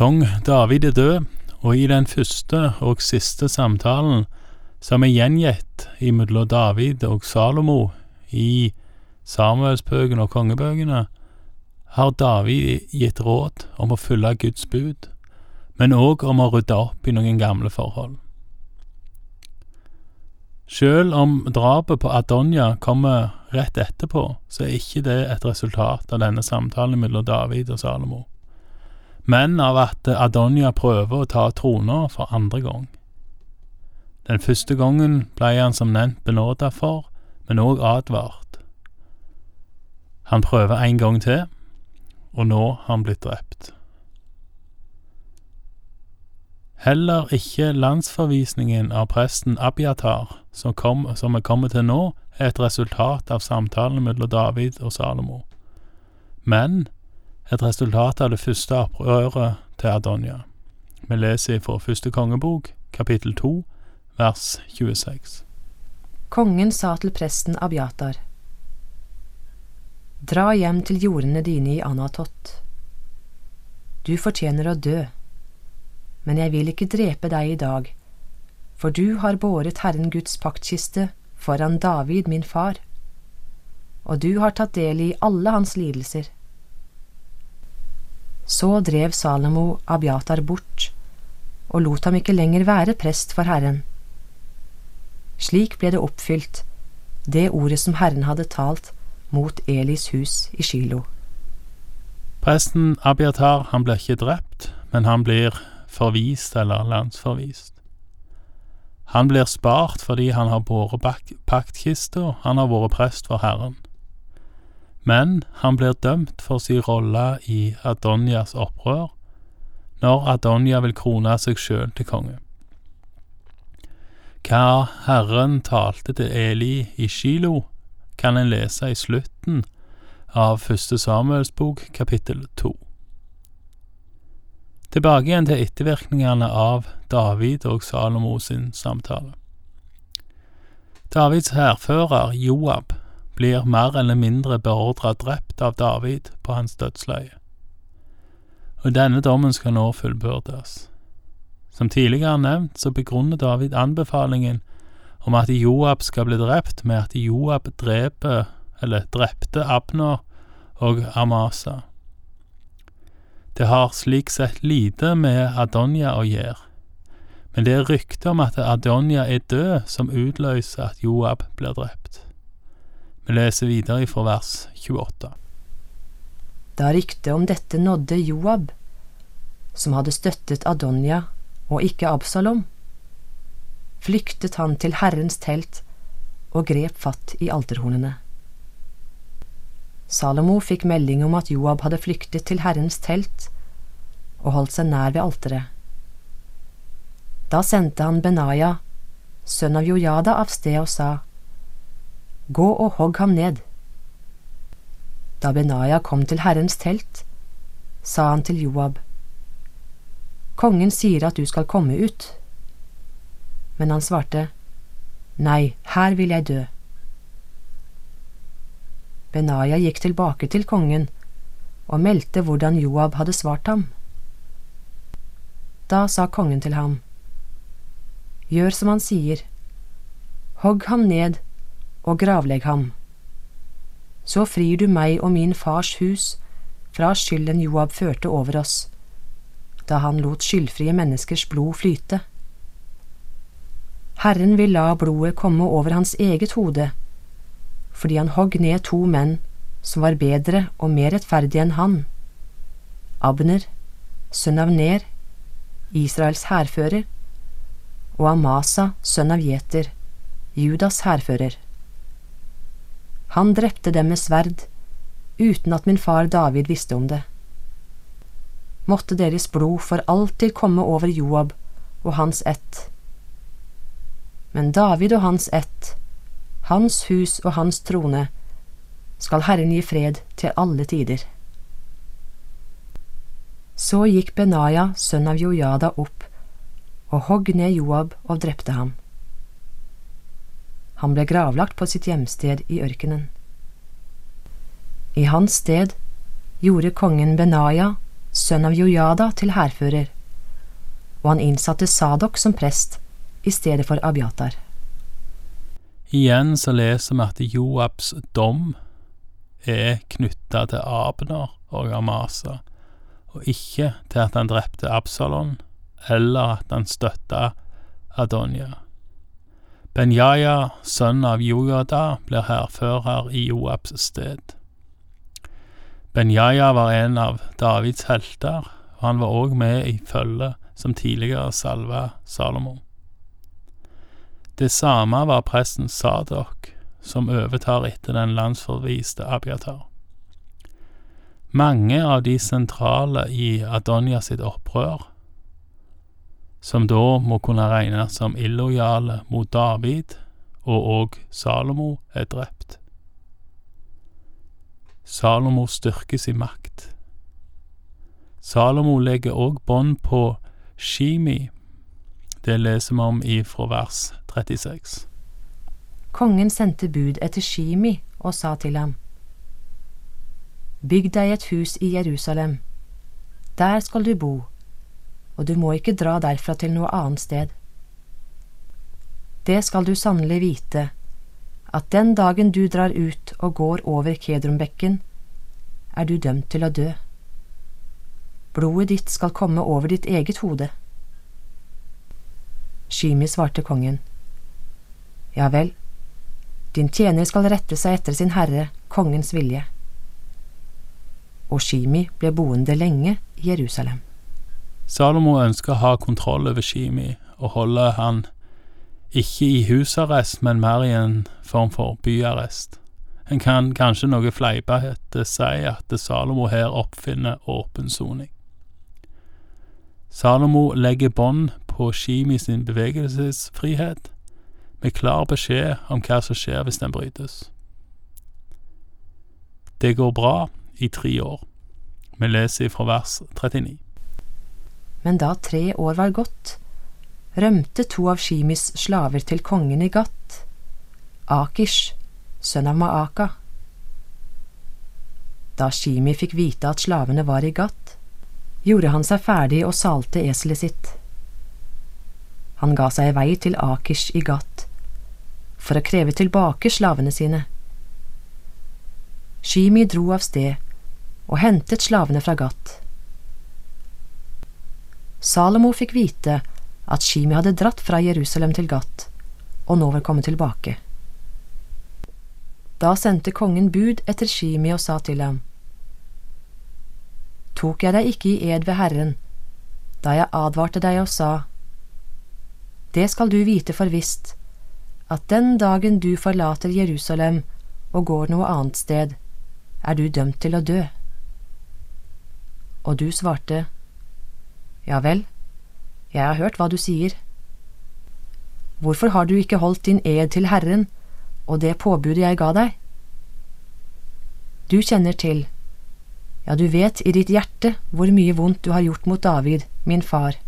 Kong David er død, og i den første og siste samtalen som er gjengitt imellom David og Salomo i Samuelsbøkene og kongebøkene, har David gitt råd om å følge Guds bud, men òg om å rydde opp i noen gamle forhold. Selv om drapet på Adonja kommer rett etterpå, så er ikke det et resultat av denne samtalen mellom David og Salomo, men av at Adonja prøver å ta trona for andre gang. Den første gangen ble han som nevnt benåda for, men òg advart. Han prøver en gang til, og nå har han blitt drept. Heller ikke landsforvisningen av presten Abiatar, som, kom, som er kommet til nå, er et resultat av samtalen mellom David og Salomo, men et resultat av det første opprøret til Adonja. Vi leser fra første kongebok, kapittel to, vers 26. Kongen sa til presten Abiatar, Dra hjem til jordene dine i Anatot. Du fortjener å dø men jeg vil ikke drepe deg i dag, for du har båret Herren Guds paktkiste foran David min far, og du har tatt del i alle hans lidelser. Så drev Salomo Abiatar bort og lot ham ikke lenger være prest for Herren. Slik ble det oppfylt, det ordet som Herren hadde talt mot Elis hus i Shilo. Presten Abiatar han blir ikke drept, men han blir forvist eller landsforvist. Han blir spart fordi han har båret paktkista, han har vært prest for Herren. Men han blir dømt for sin rolle i Adonjas opprør, når Adonja vil krone seg sjøl til konge. Hva Herren talte til Eli i Shilo, kan en lese i slutten av Første Samuels bok, kapittel to. Tilbake igjen til ettervirkningene av David og Salomo sin samtale. Davids hærfører Joab blir mer eller mindre beordra drept av David på hans dødsleie. Og denne dommen skal nå fullbyrdes. Som tidligere nevnt, så begrunner David anbefalingen om at Joab skal bli drept, med at Joab dreper, eller drepte Abner og Amasa. Det har slik sett lite med Adonja å gjøre, men det er ryktet om at Adonja er død som utløser at Joab blir drept. Vi leser videre fra vers 28. Da ryktet om dette nådde Joab, som hadde støttet Adonja og ikke Absalom, flyktet han til Herrens telt og grep fatt i alterhornene. Salomo fikk melding om at Joab hadde flyktet til Herrens telt og holdt seg nær ved alteret. Da sendte han Benaya, sønn av Jojada, av sted og sa, Gå og hogg ham ned. Da Benaya kom til Herrens telt, sa han til Joab, Kongen sier at du skal komme ut. Men han svarte, Nei, her vil jeg dø. Benaya gikk tilbake til kongen og meldte hvordan Joab hadde svart ham. Da sa kongen til ham, Gjør som han sier, hogg ham ned og gravlegg ham. Så frir du meg og min fars hus fra skylden Joab førte over oss, da han lot skyldfrie menneskers blod flyte. Herren vil la blodet komme over hans eget hode fordi han hogg ned to menn som var bedre og mer rettferdige enn han. Abner, sønn av Ner, Israels hærfører, og Amasa, sønn av Jeter, Judas hærfører. Han drepte dem med sverd, uten at min far David visste om det. Måtte deres blod for alltid komme over Joab og hans ett. Men David og hans ett hans hus og hans trone, skal Herren gi fred til alle tider. Så gikk Benaya, sønn av Jojada, opp og hogg ned Joab og drepte ham. Han ble gravlagt på sitt hjemsted i ørkenen. I hans sted gjorde kongen Benaya, sønn av Jojada, til hærfører, og han innsatte Sadok som prest i stedet for Abiatar. Igjen så leser vi at Joabs dom er knytta til Abner og Amasa, og ikke til at han drepte Absalon, eller at han støtta Adonia. Benjaja, sønn av Jojada, blir hærfører i Joabs sted. Benjaja var en av Davids helter, og han var òg med i følget som tidligere salva Salomo. Det samme var presten Sadok, som overtar etter den landsforviste Abiatar. Mange av de sentrale i Adonia sitt opprør, som da må kunne regnes som illojale mot David, og òg Salomo, er drept. Salomo styrkes i makt. Salomo legger òg bånd på Shimi. Det leser vi om ifra vers 36. Kongen sendte bud etter Shimi og sa til ham, Bygg deg et hus i Jerusalem. Der skal du bo, og du må ikke dra derfra til noe annet sted. Det skal du sannelig vite, at den dagen du drar ut og går over Kedrumbekken, er du dømt til å dø. Blodet ditt skal komme over ditt eget hode. Shimi svarte kongen, Ja vel, din tjener skal rette seg etter sin herre, kongens vilje. Og Shimi ble boende lenge i Jerusalem. Salomo ønsker å ha kontroll over Shimi og holde han ikke i husarrest, men mer i en form for byarrest. En kan kanskje noe fleipete si at Salomo her oppfinner åpen soning. Salomo legger bånd på Shimi sin bevegelsesfrihet, med klar beskjed om hva som skjer hvis den brytes. Det går bra i tre år. Vi leser fra vers 39. Men da tre år var gått, rømte to av Shimis slaver til kongen i Gat, Akish, sønn av Maaka. Da Shimi fikk vite at slavene var i Gat, gjorde han seg ferdig og salte eselet sitt. Han ga seg i vei til Akish i Gat for å kreve tilbake slavene sine. Shimi dro av sted og hentet slavene fra Gat. Salomo fikk vite at Shimi hadde dratt fra Jerusalem til Gat og nå var kommet tilbake. Da sendte kongen bud etter Shimi og sa til ham, Tok jeg deg ikke i ed ved Herren, da jeg advarte deg og sa, Det skal du vite for visst, at den dagen du forlater Jerusalem og går noe annet sted, er du dømt til å dø. Og du svarte, Ja vel, jeg har hørt hva du sier. Hvorfor har du ikke holdt din ed til Herren og det påbudet jeg ga deg? Du kjenner til, ja, du vet i ditt hjerte hvor mye vondt du har gjort mot David, min far.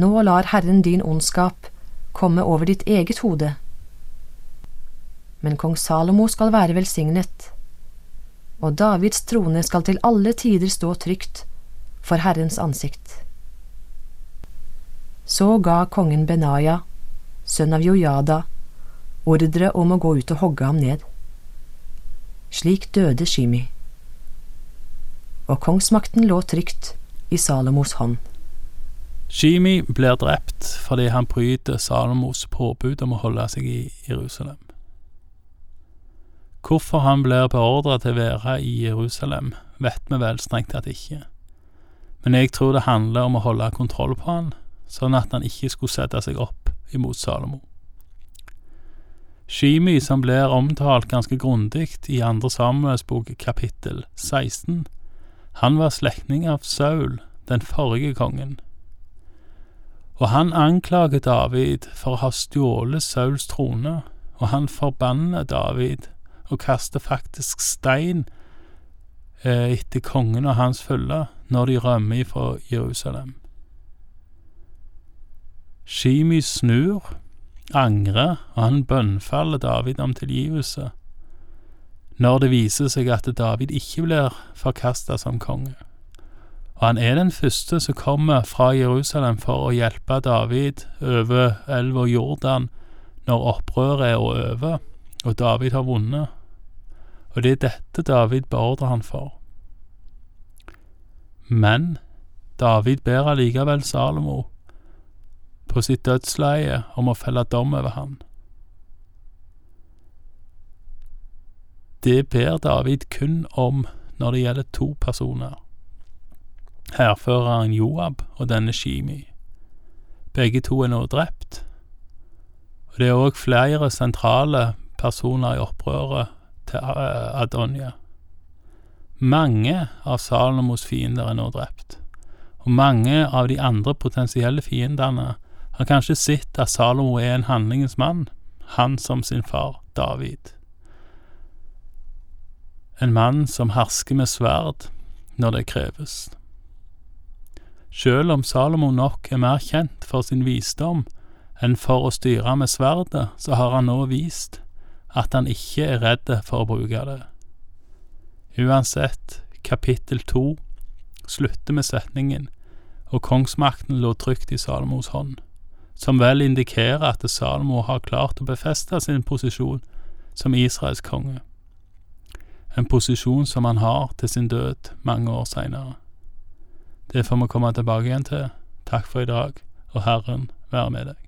Nå lar Herren din ondskap komme over ditt eget hode. Men kong Salomo skal være velsignet, og Davids trone skal til alle tider stå trygt for Herrens ansikt. Så ga kongen Benaya, sønn av Jojada, ordre om å gå ut og hogge ham ned. Slik døde Shimi, og kongsmakten lå trygt i Salomos hånd. Shimi blir drept fordi han bryter Salomos påbud om å holde seg i Jerusalem. Hvorfor han blir beordret til å være i Jerusalem, vet vi vel strengt tatt ikke, men jeg tror det handler om å holde kontroll på han, sånn at han ikke skulle sette seg opp imot Salomo. Shimi, som blir omtalt ganske grundig i andre Samuels bok kapittel 16, han var slektning av Saul, den forrige kongen og han anklager David for å ha stjålet Sauls trone, og han forbanner David og kaster faktisk stein eh, etter kongen og hans følge når de rømmer fra Jerusalem. Shimi snur, angrer, og han bønnfaller David om tilgivelse. når det viser seg at David ikke blir forkasta som konge. Og han er den første som kommer fra Jerusalem for å hjelpe David over elva Jordan når opprøret er over og David har vunnet. Og det er dette David beordrer han for. Men David ber allikevel Salomo på sitt dødsleie om å felle dom over ham. Det ber David kun om når det gjelder to personer. Hærføreren Joab og denne Shimi. Begge to er nå drept. Og det er òg flere sentrale personer i opprøret til Adonia. Mange av Salomos fiender er nå drept, og mange av de andre potensielle fiendene har kanskje sett at Salomo er en handlingens mann, han som sin far David. En mann som hersker med sverd når det kreves. Selv om Salomo nok er mer kjent for sin visdom enn for å styre med sverdet, så har han nå vist at han ikke er redd for å bruke det. Uansett, kapittel to slutter med setningen og kongsmakten lå trygt i Salomos hånd, som vel indikerer at Salomo har klart å befeste sin posisjon som Israels konge, en posisjon som han har til sin død mange år seinere. Det får vi komme tilbake igjen til. Takk for i dag, og Herren være med deg.